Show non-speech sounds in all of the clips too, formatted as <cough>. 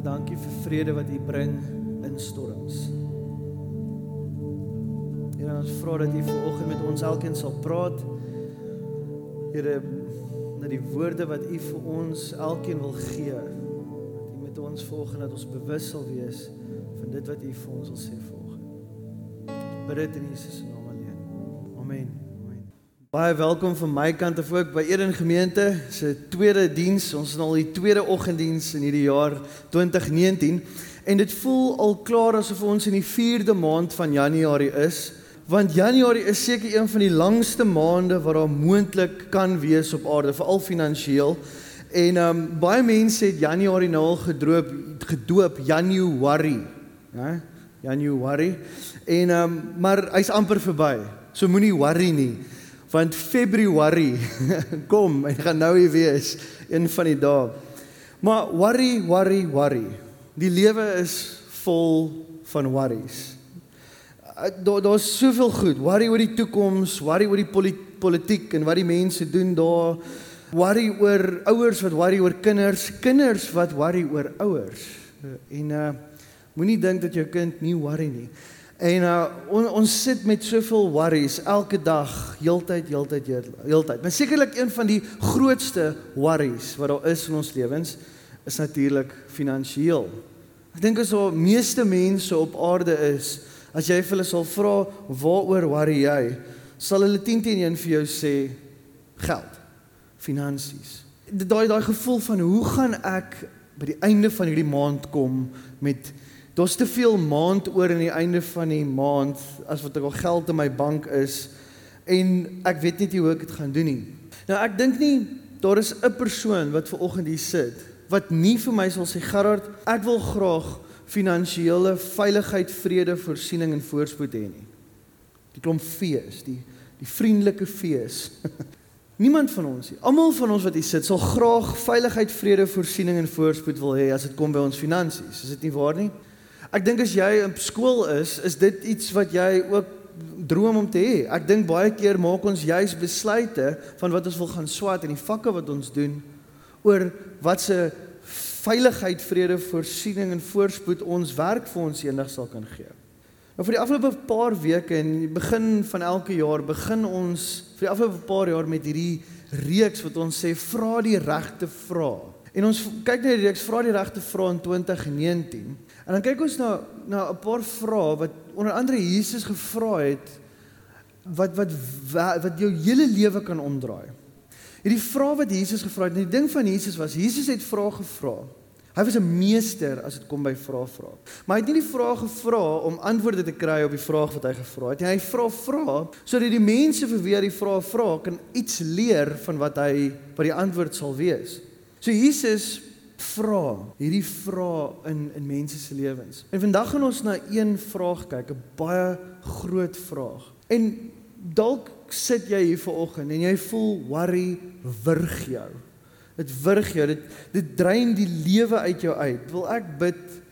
Here, dankie vir vrede wat U bring in storms. Here, ons vra dat U vanoggend met ons elkeen sal praat. Here, dat die woorde wat U vir ons elkeen wil gee, dat U met ons volgens dat ons bewus sal wees van dit wat U vir ons wil sê volgens. Bid dit in Jesus se naam alleen. Amen. Baie welkom van my kant af ook by Eden Gemeente se tweede diens. Ons is nou al die tweede oggenddiens in hierdie jaar 2019 en dit voel al klaar asof ons in die 4de maand van Januarie is want Januarie is seker een van die langste maande wat daar moontlik kan wees op aarde, veral finansiëel. En ehm um, baie mense het Januarie nou al gedroop gedoop Januarie, hè? Januarie. En ehm um, maar hy's amper verby. So moenie worry nie. Want Februarie <laughs> kom en gaan nou hier wees een van die dae. Maar worry, worry, worry. Die lewe is vol van worries. Eh, daar daar's soveel goed. Worry oor die toekoms, worry oor die politiek en wat die mense doen daar. Worry oor ouers wat worry oor kinders, kinders wat worry oor ouers. En uh moenie dink dat jou kind nie worry nie. En uh on, ons sit met soveel worries elke dag, heeltyd, heeltyd, heeltyd. Maar sekerlik een van die grootste worries wat daar is in ons lewens is natuurlik finansiëel. Ek dink as al meeste mense op aarde is, As jy vir hulle sal vra waaroor worry jy, sal hulle 10 teen 1 vir jou sê geld, finansies. Daai daai gevoel van hoe gaan ek by die einde van hierdie maand kom met daar's te veel maand oor aan die einde van die maand as wat ek al geld in my bank is en ek weet net nie hoe ek dit gaan doen nie. Nou ek dink nie daar is 'n persoon wat ver oggend hier sit wat nie vir my sal sê Gerard, ek wil graag finansiële veiligheid, vrede, voorsiening en voorspoed hê nie. Die klomp fees, die die vriendelike fees. <laughs> Niemand van ons nie. Almal van ons wat hier sit, sal graag veiligheid, vrede, voorsiening en voorspoed wil hê as dit kom by ons finansies. Is dit nie waar nie? Ek dink as jy op skool is, is dit iets wat jy ook droom om te hê. Ek dink baie keer maak ons juis besluite van wat ons wil gaan swaat in die vakke wat ons doen oor wat se veiligheid, vrede, voorsiening en voorspoed ons werk vir ons eendag sal kan gee. Nou vir die afgelope paar weke en die begin van elke jaar begin ons vir die afgelope paar jaar met hierdie reeks wat ons sê vra die regte vrae. En ons kyk na die reeks vra die regte vrae in 2019. En dan kyk ons na na 'n paar vrae wat onder andere Jesus gevra het wat wat wat jou hele lewe kan omdraai. Hierdie vraag wat Jesus gevra het, die ding van Jesus was Jesus het vrae gevra. Hy was 'n meester as dit kom by vrae vra. Maar hy het nie die vrae gevra om antwoorde te kry op die vraag wat hy gevra het nie. Hy vra vra sodat die mense vir wie hy die vrae vra kan iets leer van wat hy wat die antwoord sal wees. So Jesus vra hierdie vrae in in mense se lewens. En vandag gaan ons na een vraag kyk, 'n baie groot vraag. En dalk sit jy hier vanoggend en jy voel worry wurg jou. Dit wurg jou. Dit dit drein die lewe uit jou uit. Wil ek bid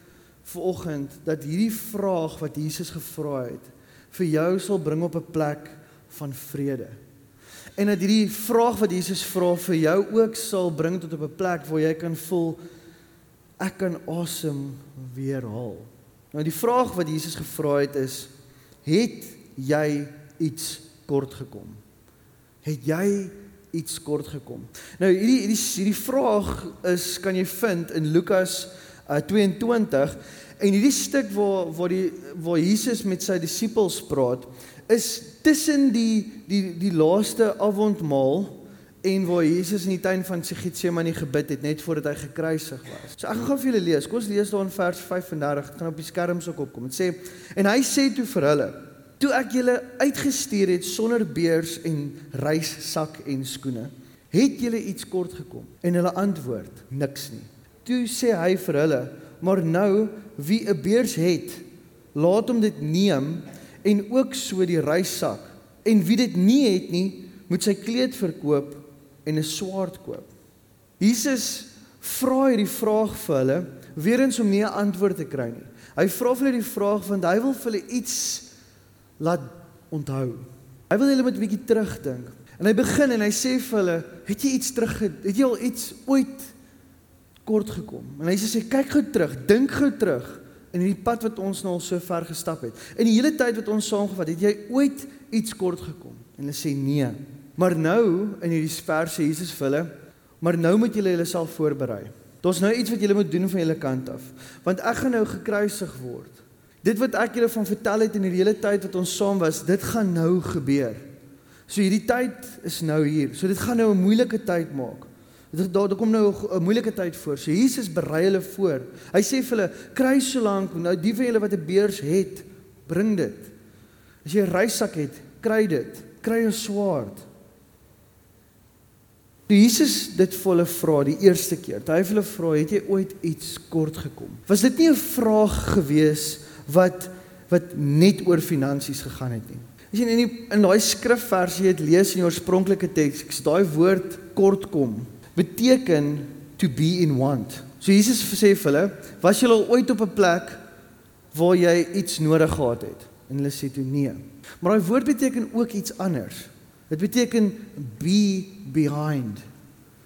vanoggend dat hierdie vraag wat Jesus gevra het vir jou sal bring op 'n plek van vrede. En dat hierdie vraag wat Jesus vra vir jou ook sal bring tot op 'n plek waar jy kan voel ek kan awesome weer haal. Nou die vraag wat Jesus gevra het is: het jy iets kort gekom? Het jy iets kort gekom? Nou hierdie hierdie hierdie vraag is kan jy vind in Lukas uh, 22 en hierdie stuk waar waar die waar Jesus met sy disippels praat is tussen die die die laaste avondmaal en waar Jesus in die tuin van Getsemane gebid het net voordat hy gekruisig was. So ek gaan gou vir julle lees. Kom ons lees daar in vers 35. Dit gaan op die skerms ook opkom. Dit sê en hy sê toe vir hulle Toe ek julle uitgestuur het sonder beers en reissak en skoene, het julle iets kort gekom? En hulle antwoord: Niks nie. Toe sê hy vir hulle: Maar nou wie 'n beers het, laat hom dit neem en ook so die reissak. En wie dit nie het nie, moet sy kleed verkoop en 'n swaard koop. Jesus vra hierdie vraag vir hulle, weer eens om nie 'n antwoord te kry nie. Hy vra vir hulle die vraag want hy wil vir hulle iets laat onthou. Hy wil hulle met 'n bietjie terugdink. En hy begin en hy sê vir hulle, "Het jy iets terug het jy al iets ooit kort gekom. En hy sê kyk gou terug, dink gou terug in hierdie pad wat ons nou al so ver gestap het. In die hele tyd wat ons saamgevat het, het jy ooit iets kort gekom? En hulle sê nee. Maar nou in hierdie verse Jesus vir hulle, maar nou moet julle julleself voorberei. Daar's nou iets wat julle moet doen van julle kant af, want ek gaan nou gekruisig word. Dit wat ek julle van vertel het in hierdie hele tyd wat ons saam was, dit gaan nou gebeur. So hierdie tyd is nou hier. So dit gaan nou 'n moeilike tyd maak. Dit daar kom nou 'n moeilike tyd voor. So Jesus berei hulle voor. Hy sê vir hulle: "Kry so lank, nou die van julle wat 'n beurs het, bring dit. As jy 'n reissak het, kry dit. Kry 'n swaard." Toe Jesus dit vir hulle vra die eerste keer, toe hy hulle vra, "Het jy ooit iets kort gekom?" Was dit nie 'n vraag gewees wat wat net oor finansies gegaan het nie. As jy in die in daai skrifversie het lees in die oorspronklike teks, daai woord kort kom beteken to be in want. So Jesus sê vir hulle, was julle al ooit op 'n plek waar jy iets nodig gehad het? En hulle sê toe nee. Maar daai woord beteken ook iets anders. Dit beteken be behind.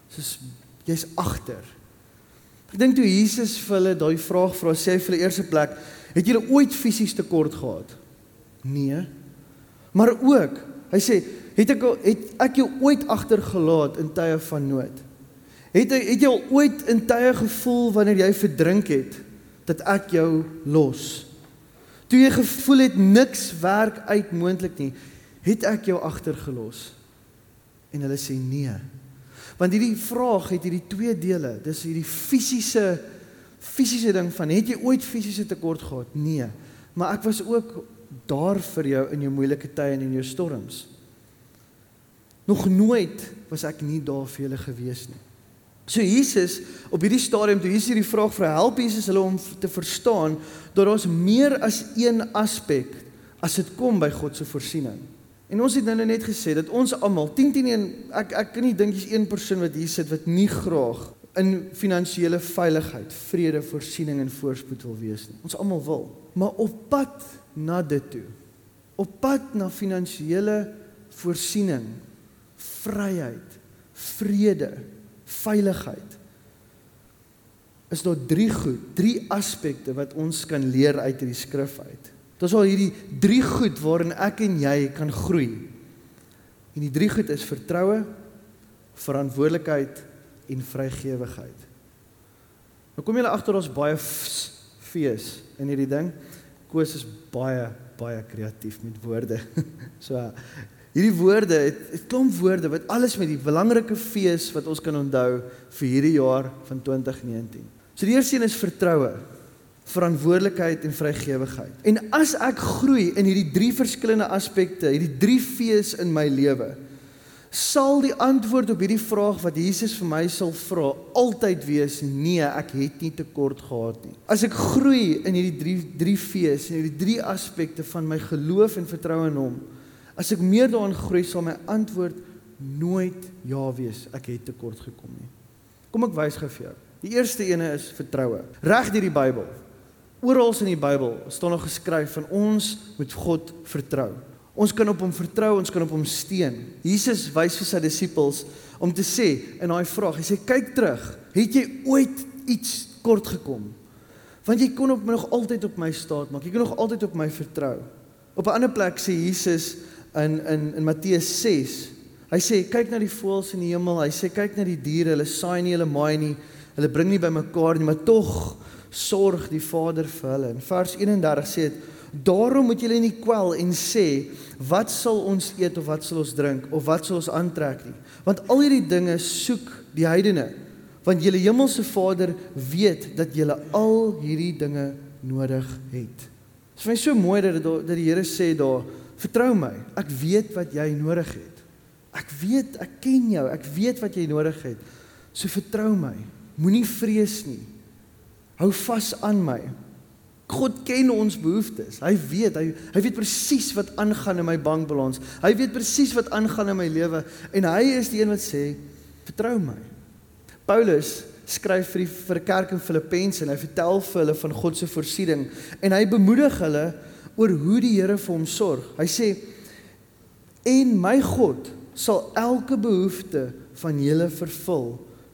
Soos jy's agter. Ek dink toe Jesus vir hulle daai vraag vra, sê hy vir hulle eerste plek, het julle ooit fisies tekort gehad? Nee. Maar ook, hy sê, het ek het ek jou ooit agtergelaat in tye van nood? Het het jy ooit in tye gevoel wanneer jy verdrink het dat ek jou los? Toe jy gevoel het niks werk uit moontlik nie, het ek jou agtergelos? En hulle sê nee. Want hierdie vraag het hierdie twee dele. Dis hierdie fisiese fisiese ding van het jy ooit fisiese tekort gehad? Nee. Maar ek was ook daar vir jou in jou moeilike tye en in jou storms. Nog nooit was ek nie daar vir julle gewees nie. So Jesus op hierdie stadium toe Jesus hierdie vraag vra, help Jesus hulle om te verstaan dat is meer as een aspek as dit kom by God se voorsiening. En ons het nou net gesê dat ons almal 10 10 1 ek ek kan nie dink jy's een persoon wat hier sit wat nie graag in finansiële veiligheid, vrede, voorsiening en voorspoed wil wees nie. Ons almal wil. Maar op pad na dit toe. Op pad na finansiële voorsiening, vryheid, vrede, veiligheid. Is daar drie goed, drie aspekte wat ons kan leer uit hierdie skrif uit. Dit is al hierdie drie goed waarin ek en jy kan groei. En die drie goed is vertroue, verantwoordelikheid en vrygewigheid. Nou kom julle agter ons baie fees in hierdie ding. Koos is baie baie kreatief met woorde. <laughs> so Hierdie woorde, het 'n klomp woorde wat alles met die belangrike fees wat ons kan onthou vir hierdie jaar van 2019. So die eerste een is vertroue, verantwoordelikheid en vrygewigheid. En as ek groei in hierdie drie verskillende aspekte, hierdie drie fees in my lewe, sal die antwoord op hierdie vraag wat Jesus vir my sal vra altyd wees nee, ek het nie tekort gehad nie. As ek groei in hierdie drie drie fees, in hierdie drie aspekte van my geloof en vertroue in hom, As ek meer daarin groei, sal my antwoord nooit ja wees. Ek het tekort gekom nie. Kom ek wys gou vir jou. Die eerste ene is vertroue. Reg deur die Bybel. Oral in die Bybel staan nog geskryf van ons moet God vertrou. Ons kan op hom vertrou, ons kan op hom steun. Jesus wys vir sy disippels om te sê in daai vraag, hy sê kyk terug, het jy ooit iets kort gekom? Want jy kon op nog altyd op my staat maak. Jy kon nog altyd op my vertrou. Op 'n ander plek sê Jesus in in in Matteus 6. Hy sê kyk na die voëls in die hemel. Hy sê kyk na die diere. Hulle saai nie, hulle maai nie. Hulle bring nie bymekaar nie, maar tog sorg die Vader vir hulle. In vers 31 sê dit: "Daarom moet julle nie kwel en sê wat sal ons eet of wat sal ons drink of wat sal ons aantrek nie, want al hierdie dinge soek die heidene, want julle hemelse Vader weet dat julle al hierdie dinge nodig het." Dit is vir my so mooi dat dit dat die Here sê daar Vertrou my. Ek weet wat jy nodig het. Ek weet, ek ken jou. Ek weet wat jy nodig het. So vertrou my. Moenie vrees nie. Hou vas aan my. God ken ons behoeftes. Hy weet, hy hy weet presies wat aangaan in my bankbalans. Hy weet presies wat aangaan in my lewe en hy is die een wat sê, vertrou my. Paulus skryf vir die vir die kerk in Filippense en hy vertel vir hulle van God se voorsiening en hy bemoedig hulle oor hoe die Here vir hom sorg. Hy sê en my God sal elke behoefte van julle vervul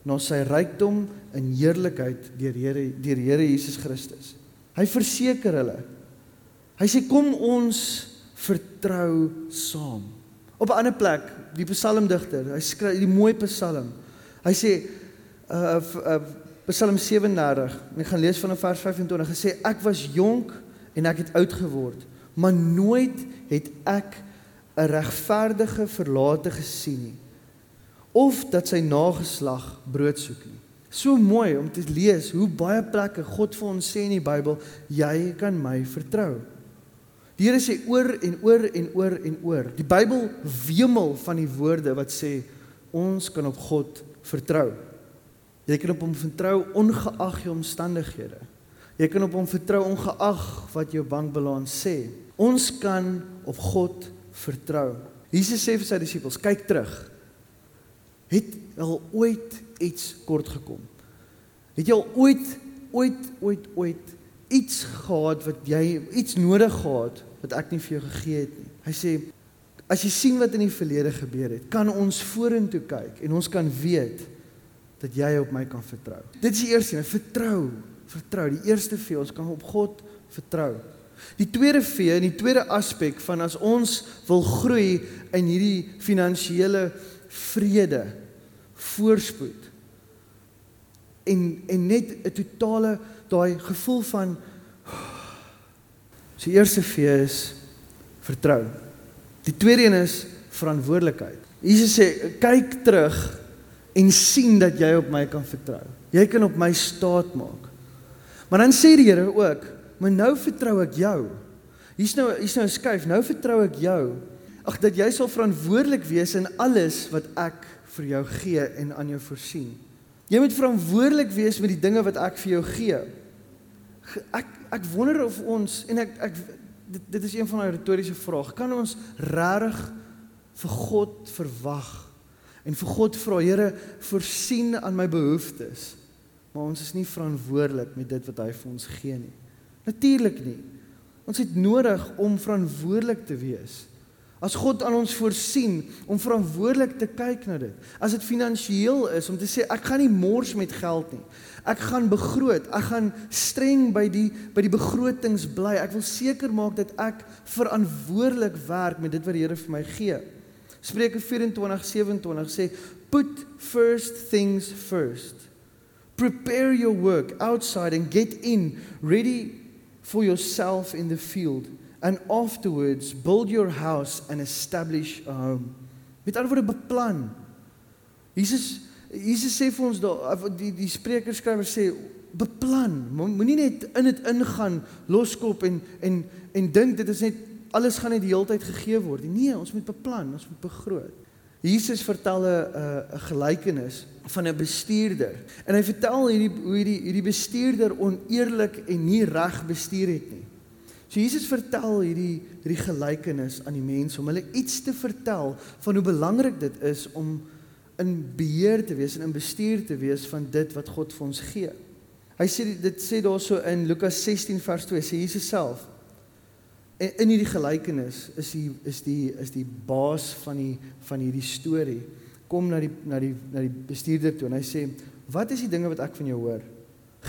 na sy rykdom in heerlikheid deur Here deur Here Jesus Christus. Hy verseker hulle. Hy sê kom ons vertrou saam. Op 'n ander plek, die psalmdigter, hy skryf die mooi psalm. Hy sê uh, uh Psalm 37, ek gaan lees van vers 25. Hy sê ek was jonk en ek het oud geword, maar nooit het ek 'n regverdige verlate gesien nie of dat sy nageslag brood soek nie. So mooi om te lees hoe baie plekke God vir ons sê in die Bybel, jy kan my vertrou. Die Here sê oor en oor en oor en oor. Die Bybel wemel van die woorde wat sê ons kan op God vertrou. Jy kan op hom vertrou ongeag jou omstandighede. Jy kan op hom vertrou ongeag wat jou bankbalans sê. Ons kan op God vertrou. Jesus sê vir sy disippels, kyk terug het al ooit iets kort gekom? Het jy al ooit ooit ooit ooit iets gehad wat jy iets nodig gehad wat ek nie vir jou gegee het nie? Hy sê as jy sien wat in die verlede gebeur het, kan ons vorentoe kyk en ons kan weet dat jy op my kan vertrou. Dit is die eerste ding, vertrou, vertrou. Die eerste vir ons kan op God vertrou. Die tweede V en die tweede aspek van as ons wil groei in hierdie finansiële vrede, voorspoed en en net 'n totale daai gevoel van so eerste V is vertrou. Die tweede een is verantwoordelikheid. Jesus sê kyk terug en sien dat jy op my kan vertrou. Jy kan op my staat maak. Maar dan sê die Here ook, maar nou vertrou ek jou. Hier's nou hier's nou 'n skuif. Nou vertrou ek jou. Ag dat jy sal verantwoordelik wees in alles wat ek vir jou gee en aan jou voorsien. Jy moet verantwoordelik wees met die dinge wat ek vir jou gee. Ek ek wonder of ons en ek ek dit, dit is een van daai retoriese vrae. Kan ons regtig vir God verwag en vir God vra, Here, voorsien aan my behoeftes? Maar ons is nie verantwoordelik met dit wat hy vir ons gee nie. Natuurlik nie. Ons het nodig om verantwoordelik te wees. As God aan ons voorsien om verantwoordelik te kyk na dit. As dit finansiëel is om te sê ek gaan nie mors met geld nie. Ek gaan begroot. Ek gaan streng by die by die begrotings bly. Ek wil seker maak dat ek verantwoordelik werk met dit wat die Here vir my gee. Spreuke 24:27 sê put first things first. Prepare your work outside and get in ready for yourself in the field and afterwards build your house and establish a home. Met ander woorde beplan. Jesus Jesus sê vir ons daar die die spreker skrywer sê beplan. Moenie net in dit ingaan loskop en en en dink dit is net alles gaan net die hele tyd gegee word. Nee, ons moet beplan, ons moet begroot. Jesus vertel 'n 'n gelykenis van 'n bestuurder. En hy vertel hierdie hoe hierdie hierdie bestuurder oneerlik en nie reg bestuur het nie. So Jesus vertel hierdie hierdie gelykenis aan die mense om hulle iets te vertel van hoe belangrik dit is om in beheer te wees en in bestuur te wees van dit wat God vir ons gee. Hy sê dit sê daarso in Lukas 16 vers 2 sê Jesus self en in hierdie gelykenis is die is die is die baas van die van hierdie storie kom na die na die na die bestuurder toe en hy sê wat is die dinge wat ek van jou hoor?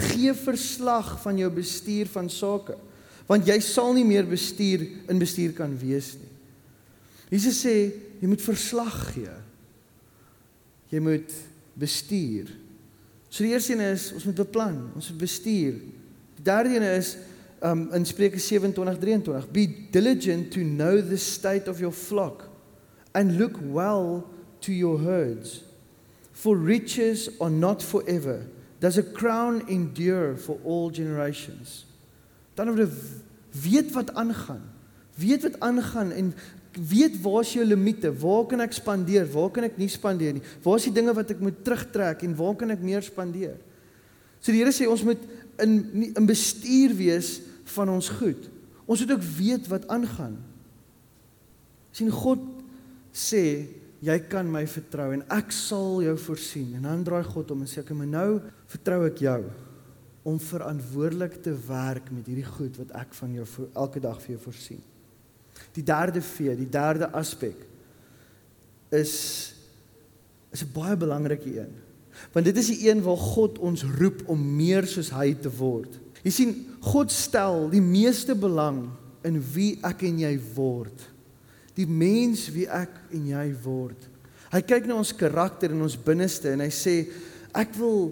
Gee verslag van jou bestuur van sake want jy sal nie meer bestuur in bestuur kan wees nie. Jesus sê jy moet verslag gee. Jy moet bestuur. So die eerste een is ons moet beplan, ons moet bestuur. Die derde een is um in Spreuke 27:23 be diligent to know the state of your flock and look well to your herds for riches are not forever does a crown endure for all generations dan word weet wat aangaan. Weet wat aangaan en weet waar is jou limite? Waar kan ek spandeer? Waar kan ek nie spandeer nie? Waar is die dinge wat ek moet terugtrek en waar kan ek meer spandeer? So die Here sê ons moet in in bestuur wees van ons goed. Ons moet ook weet wat aangaan. sien God sê jy kan my vertrou en ek sal jou voorsien en dan draai God om en sê ek maar nou vertrou ek jou om verantwoordelik te werk met hierdie goed wat ek van jou voor, elke dag vir jou voorsien. Die derde V, die derde aspek is is 'n baie belangrike een. Want dit is die een waar God ons roep om meer soos hy te word. Jy sien, God stel die meeste belang in wie ek en jy word. Die mens wie ek en jy word. Hy kyk na ons karakter en ons binneste en hy sê ek wil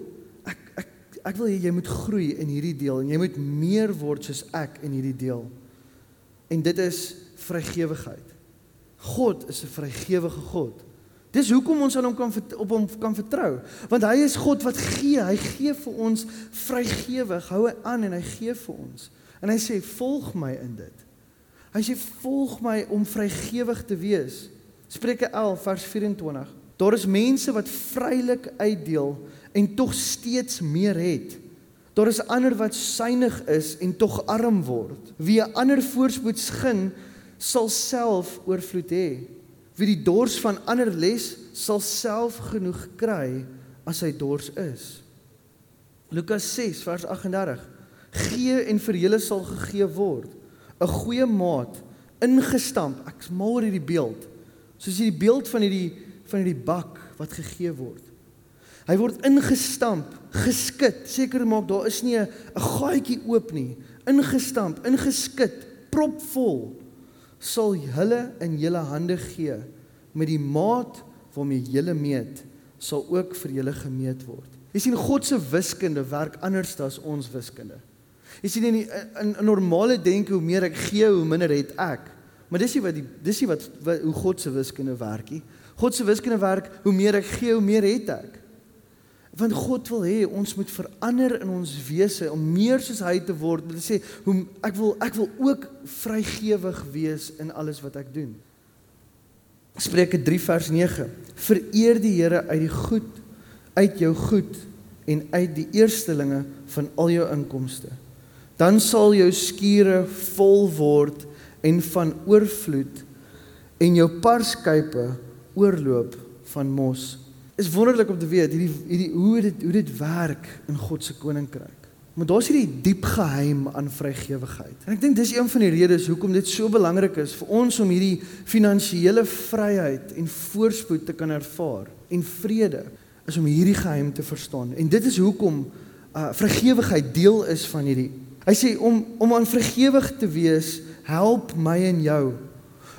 ek ek ek wil hê jy moet groei in hierdie deel en jy moet meer word soos ek in hierdie deel. En dit is vrygewigheid. God is 'n vrygewige God. Dis hoekom ons aan hom kan op hom kan vertrou, want hy is God wat gee. Hy gee vir ons vrygewig. Hou hy aan en hy gee vir ons. En hy sê volg my in dit. Hy sê volg my om vrygewig te wees. Spreuke 11 vers 24. Daar is mense wat vrylik uitdeel en tog steeds meer het. Daar is ander wat suinig is en tog arm word. Wie ander voorspoed gun, sal self oorvloed hê. Wie die dors van ander les, sal self genoeg kry as hy dors is. Lukas 6 vers 38. Gee en vir julle sal gegee word. 'n Goeie maat, ingestamp. Ek's mal oor hierdie beeld. Soos hierdie beeld van hierdie van hierdie bak wat gegee word. Hy word ingestamp, geskit. Seker maak daar is nie 'n gaatjie oop nie. Ingestamp, ingeskit, propvol sal hulle in julle hande gee met die maat waarmee julle meet sal ook vir julle gemeet word. Jy sien God se wiskunde werk anders as ons wiskunde. Jy sien in die, in 'n normale denke hoe meer ek gee, hoe minder het ek. Maar dis nie wat die dis nie wat, wat hoe God se wiskunde werk nie. God se wiskunde werk hoe meer ek gee, hoe meer het ek. Want God wil hê ons moet verander in ons wese om meer soos hy te word. Dit sê hoe ek wil ek wil ook vrygewig wees in alles wat ek doen. Spreuke 3 vers 9. Vereer die Here uit die goed uit jou goed en uit die eerstelinge van al jou inkomste. Dan sal jou skure vol word en van oorvloed en jou parskype oorloop van mos is wonderlik om te weet hierdie hierdie hoe dit hoe dit werk in God se koninkryk. Maar daar's hierdie diep geheim aan vrygewigheid. En ek dink dis een van die redes hoekom dit so belangrik is vir ons om hierdie finansiële vryheid en voorspoed te kan ervaar en vrede is om hierdie geheim te verstaan. En dit is hoekom uh vrygewigheid deel is van hierdie. Hy sê om om aan vrygewig te wees, help my en jou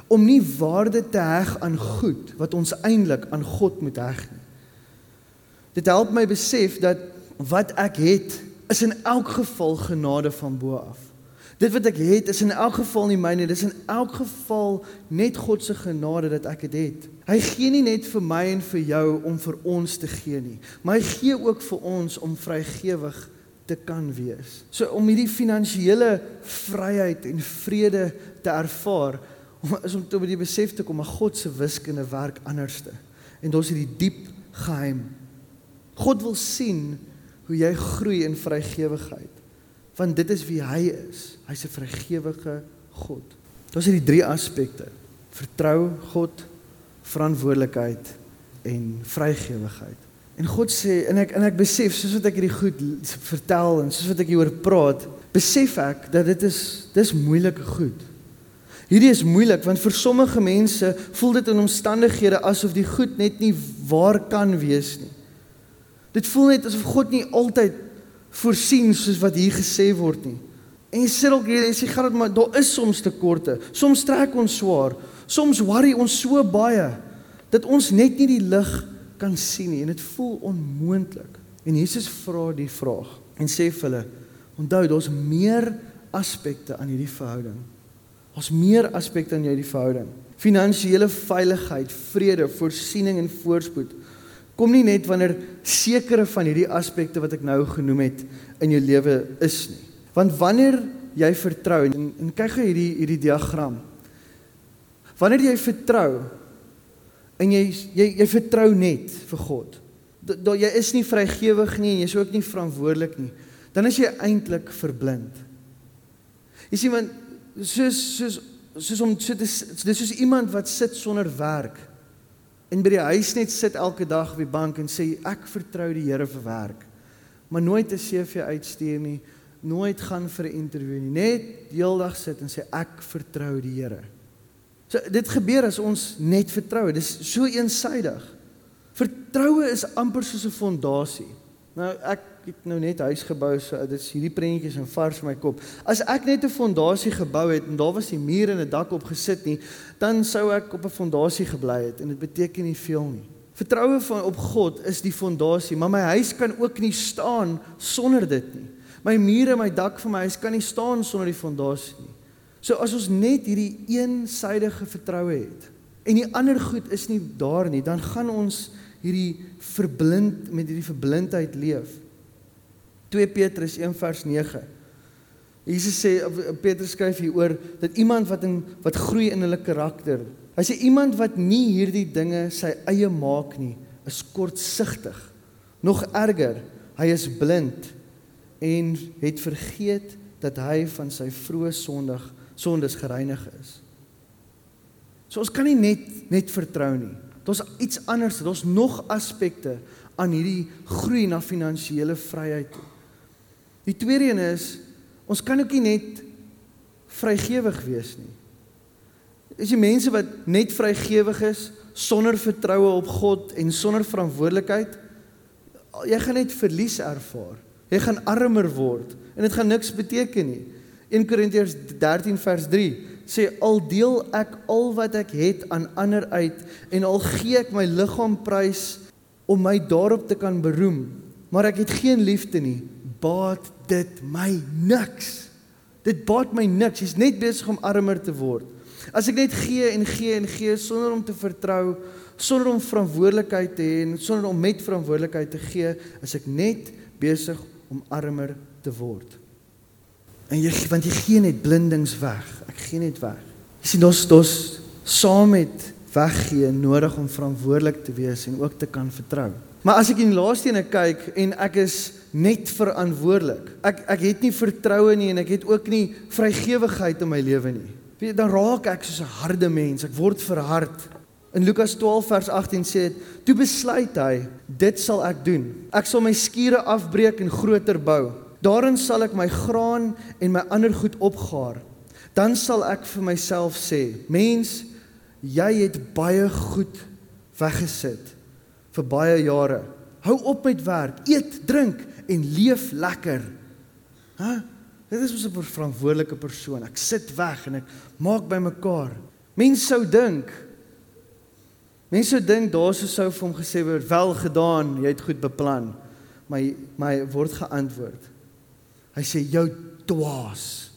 om nie waarde te heg aan goed wat ons eintlik aan God moet heg nie. Dit help my besef dat wat ek het is in elk geval genade van bo af. Dit wat ek het is in elk geval nie myne, dis in elk geval net God se genade dat ek dit het. Hy gee nie net vir my en vir jou om vir ons te gee nie, maar hy gee ook vir ons om vrygewig te kan wees. So om hierdie finansiële vryheid en vrede te ervaar, is om tot by die besef te kom dat God se wiskunde werk anderste. En daar's hierdie diep geheim God wil sien hoe jy groei in vrygewigheid. Want dit is wie hy is. Hy's 'n vrygewige God. Daar's hierdie drie aspekte: vertrou God, verantwoordelikheid en vrygewigheid. En God sê en ek en ek besef soos wat ek hierdie goed vertel en soos wat ek hieroor praat, besef ek dat dit is dis moeilike goed. Hierdie is moeilik want vir sommige mense voel dit in omstandighede asof die goed net nie waar kan wees nie. Dit voel net asof God nie altyd voorsien soos wat hier gesê word nie. En jy sit ook hier en sê gaan dit maar daar is soms tekorte. Soms trek ons swaar. Soms worry ons so baie dat ons net nie die lig kan sien nie en dit voel onmoontlik. En Jesus vra die vraag en sê vir hulle: "Onthou, daar's meer aspekte aan hierdie verhouding. Daar's meer aspekte aan hierdie verhouding. Finansiële veiligheid, vrede, voorsiening en voorspoed kom nie net wanneer sekere van hierdie aspekte wat ek nou genoem het in jou lewe is nie. Want wanneer jy vertrou en, en kyk gou hierdie hierdie diagram. Wanneer jy vertrou en jy jy jy vertrou net vir God. Dat jy is nie vrygewig nie en jy's ook nie verantwoordelik nie. Dan is jy eintlik verblind. Jy sien want soos soos soos om so dis dis soos iemand wat sit sonder werk en by die huis net sit elke dag op die bank en sê ek vertrou die Here vir werk. Maar nooit 'n CV uitstuur nie, nooit gaan vir 'n onderhoud nie, net heeldag sit en sê ek vertrou die Here. So dit gebeur as ons net vertrou. Dis so eensydig. Vertroue is amper soos 'n fondasie. Nou ek het nou net huis gebou, so dit is hierdie prentjies in vars my kop. As ek net 'n fondasie gebou het en daar was nie mure en 'n dak op gesit nie, dan sou ek op 'n fondasie gebly het en dit beteken nie veel nie. Vertroue van op God is die fondasie, maar my huis kan ook nie staan sonder dit nie. My mure en my dak van my huis kan nie staan sonder die fondasie nie. So as ons net hierdie eensydige vertroue het en die ander goed is nie daar nie, dan gaan ons hierdie verblind met hierdie verblindheid leef. 2 Petrus 1 vers 9. Jesus sê Petrus skryf hier oor dat iemand wat in wat groei in hulle karakter. Hy sê iemand wat nie hierdie dinge sy eie maak nie, is kortsigtig. Nog erger, hy is blind en het vergeet dat hy van sy vroeë sondig sondes gereinig is. So ons kan nie net net vertrou nie. Daar's iets anders, daar's nog aspekte aan hierdie groei na finansiële vryheid. Die tweede een is ons kan ook nie net vrygewig wees nie. Is die mense wat net vrygewig is sonder vertroue op God en sonder verantwoordelikheid, jy gaan net verlies ervaar. Jy gaan armer word en dit gaan niks beteken nie. 1 Korintiërs 13 vers 3 sê al deel ek al wat ek het aan ander uit en al gee ek my liggaam prys om my daarop te kan beroem maar ek het geen liefde nie baat dit my niks dit baat my niks jy's net besig om armer te word as ek net gee en gee en gee sonder om te vertrou sonder om verantwoordelikheid te hê en sonder om met verantwoordelikheid te gee is ek net besig om armer te word En jy want jy gee net blindings weg. Ek gee net weg. Jy sien ons ons saam met weggee nodig om verantwoordelik te wees en ook te kan vertrou. Maar as ek in die laaste ene kyk en ek is net verantwoordelik. Ek ek het nie vertroue nie en ek het ook nie vrygewigheid in my lewe nie. Weet dan raak ek soos 'n harde mens. Ek word verhard. In Lukas 12 vers 18 sê dit: "Toe besluit hy, dit sal ek doen. Ek sal my skure afbreek en groter bou." Daarin sal ek my graan en my ander goed opgaar. Dan sal ek vir myself sê: Mens, jy het baie goed weggesit vir baie jare. Hou op met werk, eet, drink en leef lekker. Hæ? Dit is mos 'n verantwoordelike persoon. Ek sit weg en ek maak bymekaar. Mense sou dink Mense sou dink daar sou vir hom gesê word: "Wel gedaan, jy het goed beplan." Maar my word geantwoord: Hy sê jou dwaas.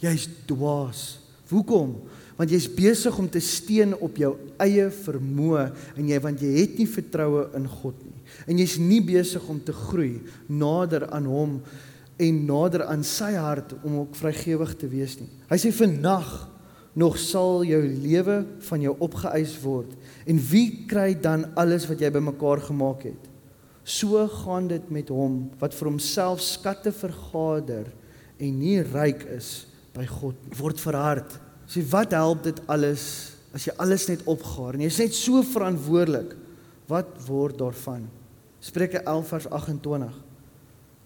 Jy's dwaas. Hoekom? Want jy's besig om te steun op jou eie vermoë en jy want jy het nie vertroue in God nie. En jy's nie besig om te groei nader aan hom en nader aan sy hart om ook vrygewig te wees nie. Hy sê vir nag nog sal jou lewe van jou opgeëis word en wie kry dan alles wat jy bymekaar gemaak het? So gaan dit met hom wat vir homself skatte vergader en nie ryk is by God word verhard. Sê wat help dit alles as jy alles net opgaar en jy's net so verantwoordelik? Wat word daarvan? Spreuke 11 vers 28.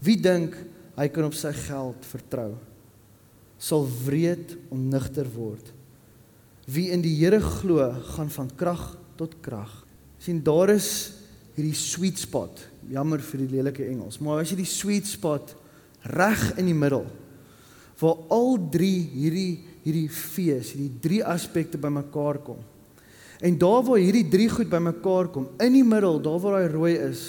Wie dink hy kan op sy geld vertrou? Sal wreed onnigter word. Wie in die Here glo, gaan van krag tot krag. sien daar is hierdie sweet spot. Jammer vir die lelike Engels, maar as jy die sweet spot reg in die middel waar al drie hierdie hierdie fees, hierdie drie aspekte bymekaar kom. En daar waar hierdie drie goed bymekaar kom, in die middel, daar waar daai rooi is,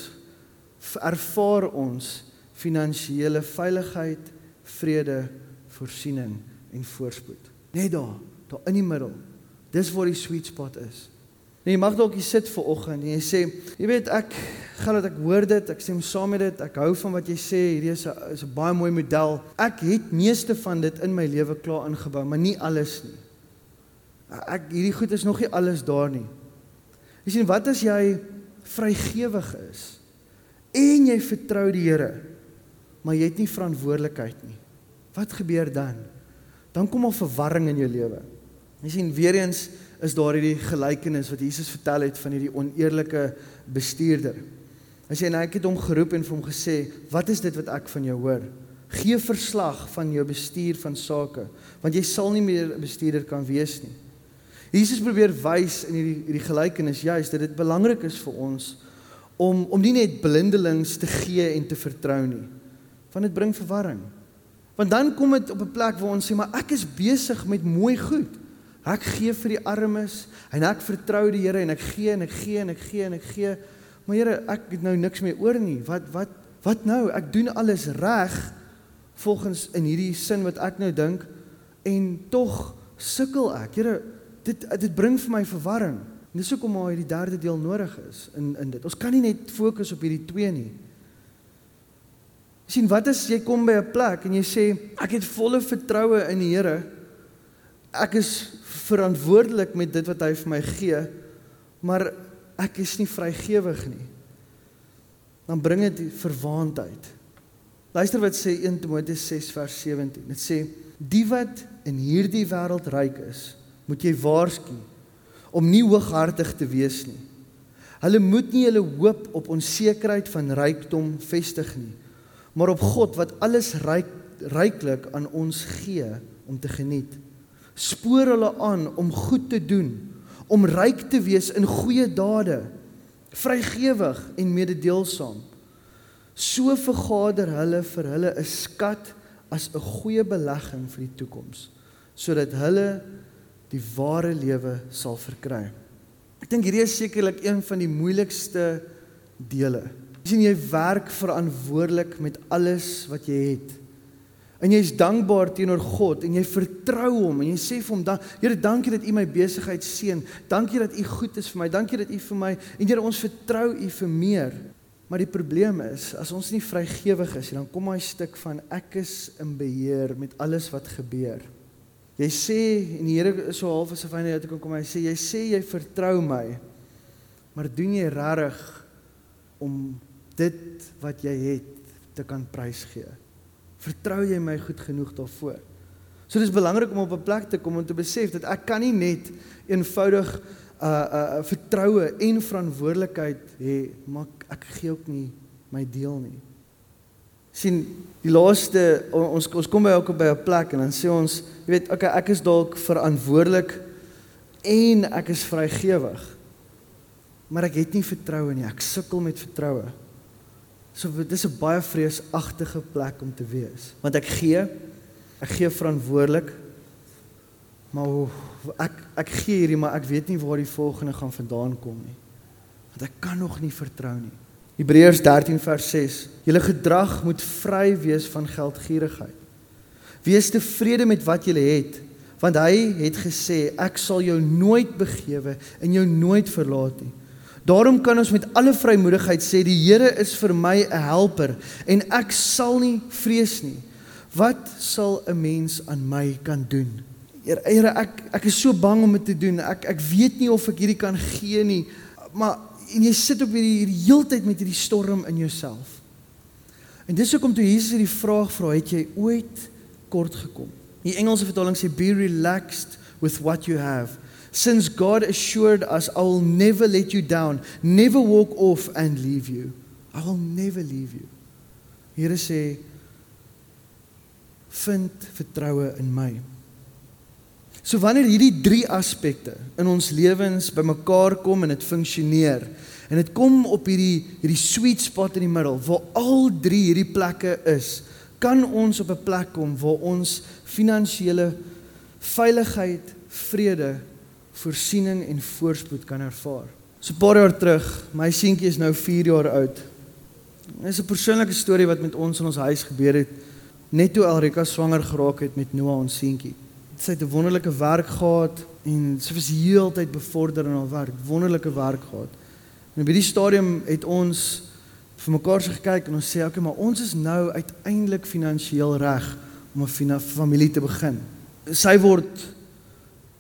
ervaar ons finansiële veiligheid, vrede, voorsiening en voorspoed. Net daar, daar in die middel. Dis waar die sweet spot is. Nee, jy mag dalk hier sit ver oggend en jy sê, jy weet ek gaan dit ek hoor dit, ek stem saam met dit, ek hou van wat jy sê, hierdie is 'n is 'n baie mooi model. Ek het meeste van dit in my lewe klaar ingebou, maar nie alles nie. Ek hierdie goed is nog nie alles daar nie. Jy sien, wat as jy vrygewig is en jy vertrou die Here, maar jy het nie verantwoordelikheid nie. Wat gebeur dan? Dan kom al verwarring in jou lewe. Jy sien weer eens is daar hierdie gelykenis wat Jesus vertel het van hierdie oneerlike bestuurder. Hy sê nou ek het hom geroep en vir hom gesê, "Wat is dit wat ek van jou hoor? Gee verslag van jou bestuur van sake, want jy sal nie meer 'n bestuurder kan wees nie." Jesus probeer wys in hierdie hierdie gelykenis juist dat dit belangrik is vir ons om om nie net blindelings te gee en te vertrou nie. Want dit bring verwarring. Want dan kom dit op 'n plek waar ons sê maar ek is besig met mooi goed. Ek gee vir die armes en ek vertrou die Here en ek gee en ek gee en ek gee en ek gee. Maar Here, ek het nou niks meer oor nie. Wat wat wat nou? Ek doen alles reg volgens in hierdie sin wat ek nou dink en tog sukkel ek. Here, dit dit bring vir my verwarring. En dis hoekom maar hierdie derde deel nodig is in in dit. Ons kan nie net fokus op hierdie twee nie. sien wat as jy kom by 'n plek en jy sê ek het volle vertroue in die Here. Ek is verantwoordelik met dit wat hy vir my gee, maar ek is nie vrygewig nie. Dan bring dit verwaandheid. Luister wat sê 1 Timoteus 6 vers 17. Dit sê die wat in hierdie wêreld ryk is, moet jy waarsku om nie hooghartig te wees nie. Hulle moet nie hulle hoop op onsekerheid van rykdom vestig nie, maar op God wat alles ryk ryklik aan ons gee om te geniet. Spoor hulle aan om goed te doen, om ryk te wees in goeie dade, vrygewig en mededeelsaam. So vergader hulle vir hulle 'n skat as 'n goeie belegging vir die toekoms, sodat hulle die ware lewe sal verkry. Ek dink hierdie is sekerlik een van die moeilikste dele. Jy sien jy werk verantwoordelik met alles wat jy het. En jy's dankbaar teenoor God en jy vertrou hom en jy sê vir hom dan Here dankie dat U my besigheid seën. Dankie dat U goed is vir my. Dankie dat U vir my en Here ons vertrou U vir meer. Maar die probleem is as ons nie vrygewig is nie, dan kom daai stuk van ek is in beheer met alles wat gebeur. Jy sê en die Here is so half asof hy net uit kan kom. Hy sê jy sê jy vertrou my. Maar doen jy regtig om dit wat jy het te kan prysgee? Vertrou jy my goed genoeg daarvoor? So dis belangrik om op 'n plek te kom om te besef dat ek kan nie net eenvoudig uh uh vertroue en verantwoordelikheid hê, maar ek gee ook nie my deel nie. Sien die laaste ons ons kom by elke by 'n plek en dan sê ons jy weet okay ek is dalk verantwoordelik en ek is vrygewig maar ek het nie vertroue nie. Ek sukkel met vertroue so dit is 'n baie vreesagtige plek om te wees want ek gee ek gee verantwoordelik maar ek ek gee hierdie maar ek weet nie waar die volgende gaan vandaan kom nie want ek kan nog nie vertrou nie Hebreërs 13 vers 6. Julle gedrag moet vry wees van geldgierigheid. Wees tevrede met wat jy het, want hy het gesê ek sal jou nooit begewe en jou nooit verlaat nie. Daarom kan ons met alle vrymoedigheid sê die Here is vir my 'n helper en ek sal nie vrees nie. Wat sal 'n mens aan my kan doen? Here, ek ek is so bang om dit te doen. Ek ek weet nie of ek hierdie kan gee nie. Maar en jy sit op hierdie hierdie heeltyd met hierdie storm in jouself. En dis hoekom toe Jesus hierdie vraag vra, het jy ooit kort gekom? Die Engelse vertaling sê be relaxed with what you have. Since God assured us I will never let you down, never walk off and leave you. I will never leave you. Here sê vind vertroue in my. So wanneer hierdie drie aspekte in ons lewens bymekaar kom en dit funksioneer en dit kom op hierdie hierdie sweet spot in die middel waar al drie hierdie plekke is, kan ons op 'n plek kom waar ons finansiële veiligheid, vrede, voorsiening en voorspoed kan ervaar. So 'n paar jaar terug, my seentjie is nou 4 jaar oud. Dit is 'n persoonlike storie wat met ons in ons huis gebeur het net toe Elrika swanger geraak het met Noah ons seentjie sy het 'n wonderlike werk gehad en sy was heeltyd bevorder in haar werk, wonderlike werk gehad. En op hierdie stadium het ons vir mekaar se gekyk en ons sê okay, maar ons is nou uiteindelik finansiëel reg om 'n familie te begin. Sy word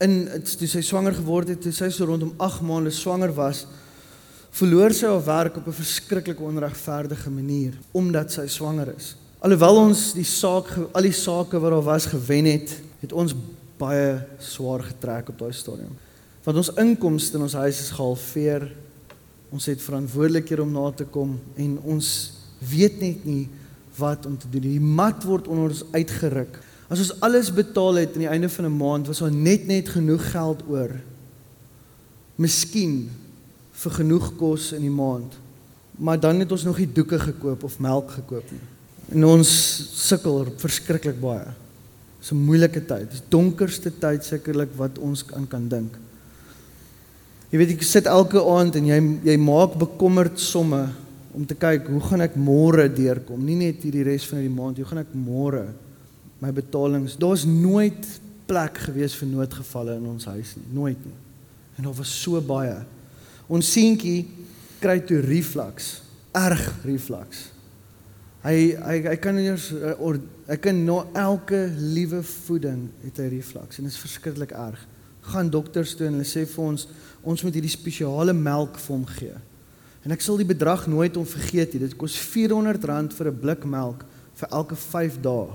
in toe sy swanger geword het, toe sy so rondom 8 maande swanger was, verloor sy haar werk op 'n verskriklik onregverdige manier omdat sy swanger is. Alhoewel ons die saak al die sake wat daar was gewen het, het ons baie swaar getrek op daai stadium. Want ons inkomste in ons huis is gehalveer. Ons het verantwoordelikhede om na te kom en ons weet net nie wat om te doen. Die mat word onder ons uitgeruk. As ons alles betaal het aan die einde van 'n maand, was daar net net genoeg geld oor. Miskien vir genoeg kos in die maand. Maar dan het ons nog nie doeke gekoop of melk gekoop nie. En ons sukkel verskriklik baie. Dis 'n moeilike tyd. Dis donkerste tyd sekerlik wat ons aan kan dink. Jy weet ek sit elke aand en jy jy maak bekommerd somme om te kyk hoe gaan ek môre deurkom? Nie net hierdie res van die maand, hoe gaan ek môre my betalings? Daar's nooit plek gewees vir noodgevalle in ons huis nie, nooit nie. En daar was so baie. Ons seentjie kry toe reflux, erg reflux. Hy hy hy kan eers eh, hy kan na elke liewe voeding het hy reflux en dit is verskriklik erg. Gaan dokters toe en hulle sê vir ons ons moet hierdie spesiale melk vir hom gee. En ek sal die bedrag nooit om vergeet nie. Dit kos R400 vir 'n blik melk vir elke 5 dae.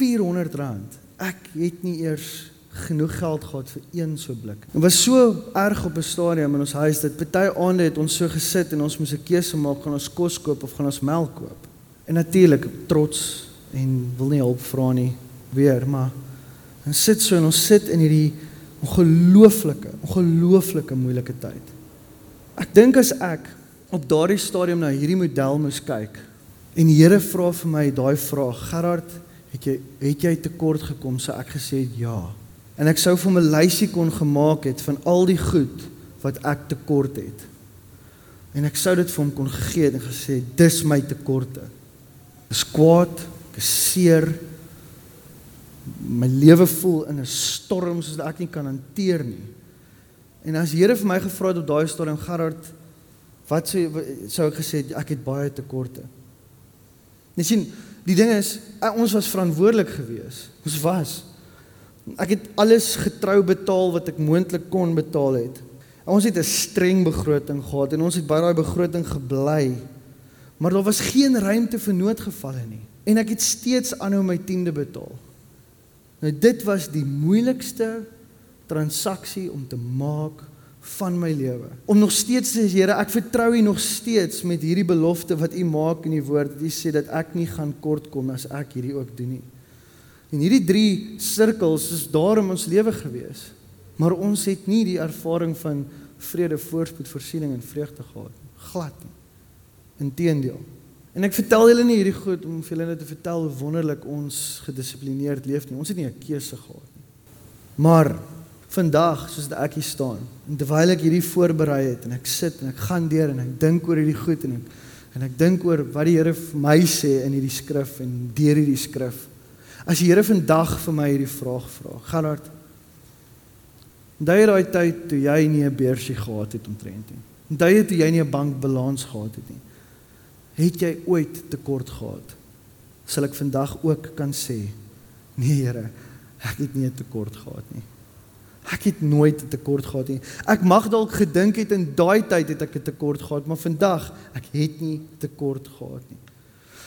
R400. Ek het nie eers genoeg geld gehad vir een so blik. Dit was so erg op 'n stadium in ons huis dat party aande het ons so gesit en ons moes 'n keuse maak gaan ons kos koop of gaan ons melk koop. En natuurlik trots en wil nie hulp vra nie weer, maar ons sit so en ons sit in hierdie ongelooflike, ongelooflike moeilike tyd. Ek dink as ek op daardie stadium na hierdie model moes kyk en die Here vra vir my daai vraag, Gerard, het jy het jy tekort gekom? Sou ek gesê het ja en ek sou vir 'n lysie kon gemaak het van al die goed wat ek tekort het. En ek sou dit vir hom kon gegee het en gesê dis my tekorte. Ek is kwaad, ek is seer. My lewe voel in 'n storm soos ek nie kan hanteer nie. En as Here vir my gevra het op daai storm Gerard, wat sou sou ek gesê ek het baie tekorte. Jy sien, die ding is ons was verantwoordelik geweest. Ons was Ek het alles getrou betaal wat ek moontlik kon betaal het. Ons het 'n streng begroting gehad en ons het by daai begroting gebly. Maar daar was geen ruimte vir noodgevalle nie en ek het steeds aanhou my tiende betaal. Nou dit was die moeilikste transaksie om te maak van my lewe. Om nog steeds te sê Here, ek vertrou U nog steeds met hierdie belofte wat U maak in die woord. U sê dat ek nie gaan kort kom as ek hierdie ook doen nie. En hierdie drie sirkels is daar in ons lewe gewees. Maar ons het nie die ervaring van vrede, voorspoed, voorsiening en vreugde gehad nie. Glad nie. Inteendeel. En ek vertel julle nie hierdie goed om vir julle net te vertel hoe wonderlik ons gedissiplineerd leef nie. Ons het nie 'n keuse gehad nie. Maar vandag, soos ek hier staan, en terwyl ek hierdie voorberei het en ek sit en ek gaan deur en ek dink oor hierdie goed en ek en ek dink oor wat die Here vir my sê in hierdie skrif en deur hierdie skrif As die Here vandag vir my hierdie vraag vra, Gerard, daai daai tyd toe jy nie 'n beursie gehad het omtrent nie. Daai toe jy nie 'n bankbalans gehad het nie. Het jy ooit tekort gehad? Sal ek vandag ook kan sê, nee Here, ek het nie 'n tekort gehad nie. Ek het nooit 'n tekort gehad nie. Ek mag dalk gedink het in daai tyd het ek 'n tekort gehad, maar vandag ek het nie tekort gehad nie.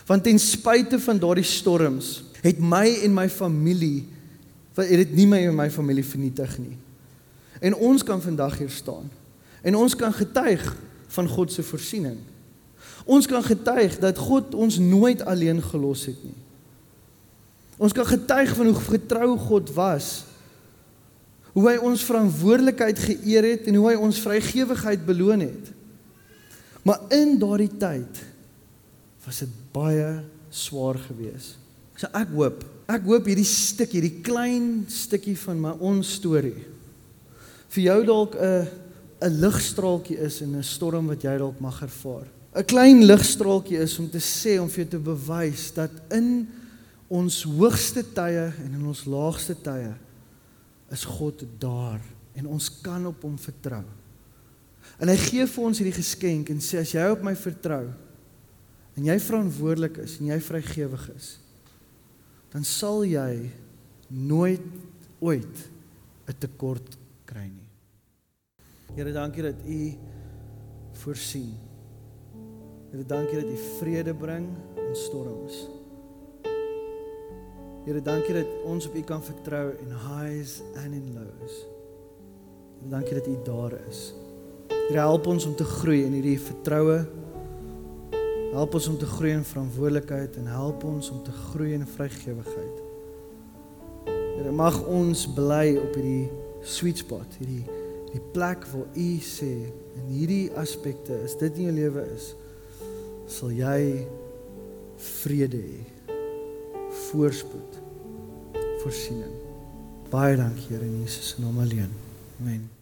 Want ten spyte van daardie storms het my en my familie het dit nie my en my familie vernietig nie. En ons kan vandag hier staan. En ons kan getuig van God se voorsiening. Ons kan getuig dat God ons nooit alleen gelos het nie. Ons kan getuig van hoe getrou God was. Hoe hy ons verantwoordelikheid geëer het en hoe hy ons vrygewigheid beloon het. Maar in daardie tyd was dit baie swaar geweest. So ek hoop, ek hoop hierdie stukkie, hierdie klein stukkie van my ons storie vir jou dalk 'n 'n ligstraaltjie is in 'n storm wat jy dalk mag ervaar. 'n Klein ligstraaltjie is om te sê om vir jou te bewys dat in ons hoogste tye en in ons laagste tye is God daar en ons kan op hom vertrou. En hy gee vir ons hierdie geskenk en sê as jy op my vertrou en jy verantwoordelik is en jy vrygewig is, dan sal jy nooit ooit 'n tekort kry nie. Here, dankie dat U voorsien. Here, dankie dat U vrede bring in storms. Here, dankie dat ons op U kan vertrou in highs and in lows. En dankie dat U daar is. Here, help ons om te groei in hierdie vertroue Help ons om te groei in verantwoordelikheid en help ons om te groei in vrygewigheid. Here mag ons bly op hierdie sweet spot, hierdie die plek waar U sê in hierdie aspekte is dit in jou lewe is sal jy vrede hê voorspoed voorsiening. Baie dankie Here in Jesus se naam alleen. Amen